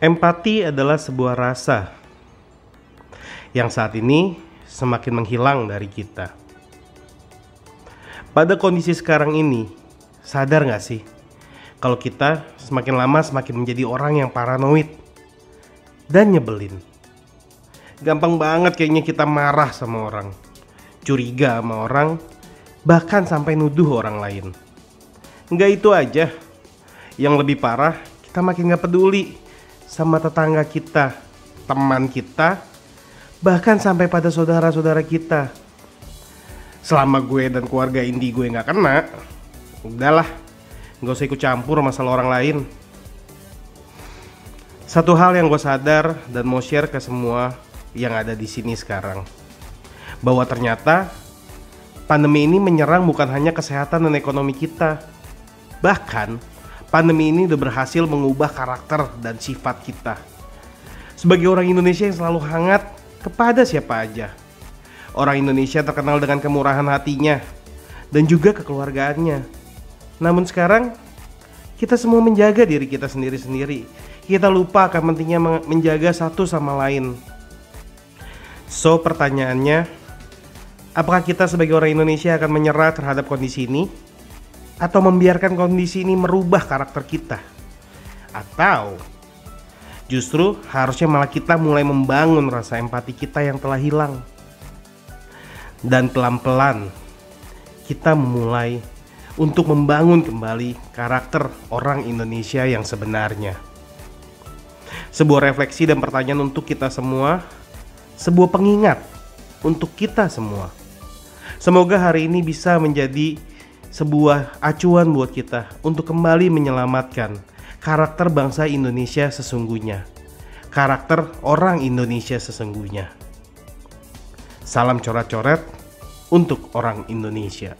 Empati adalah sebuah rasa yang saat ini semakin menghilang dari kita. Pada kondisi sekarang ini, sadar gak sih kalau kita semakin lama semakin menjadi orang yang paranoid dan nyebelin. Gampang banget kayaknya kita marah sama orang, curiga sama orang, bahkan sampai nuduh orang lain. Nggak itu aja, yang lebih parah kita makin gak peduli sama tetangga kita, teman kita, bahkan sampai pada saudara-saudara kita. Selama gue dan keluarga Indi gue nggak kena, udahlah, nggak usah ikut campur masalah orang lain. Satu hal yang gue sadar dan mau share ke semua yang ada di sini sekarang, bahwa ternyata pandemi ini menyerang bukan hanya kesehatan dan ekonomi kita, bahkan pandemi ini udah berhasil mengubah karakter dan sifat kita. Sebagai orang Indonesia yang selalu hangat kepada siapa aja. Orang Indonesia terkenal dengan kemurahan hatinya dan juga kekeluargaannya. Namun sekarang kita semua menjaga diri kita sendiri-sendiri. Kita lupa akan pentingnya menjaga satu sama lain. So pertanyaannya, apakah kita sebagai orang Indonesia akan menyerah terhadap kondisi ini? Atau membiarkan kondisi ini merubah karakter kita? Atau justru harusnya malah kita mulai membangun rasa empati kita yang telah hilang? Dan pelan-pelan kita memulai untuk membangun kembali karakter orang Indonesia yang sebenarnya. Sebuah refleksi dan pertanyaan untuk kita semua, sebuah pengingat untuk kita semua. Semoga hari ini bisa menjadi sebuah acuan buat kita untuk kembali menyelamatkan karakter bangsa Indonesia sesungguhnya. Karakter orang Indonesia sesungguhnya. Salam coret-coret untuk orang Indonesia.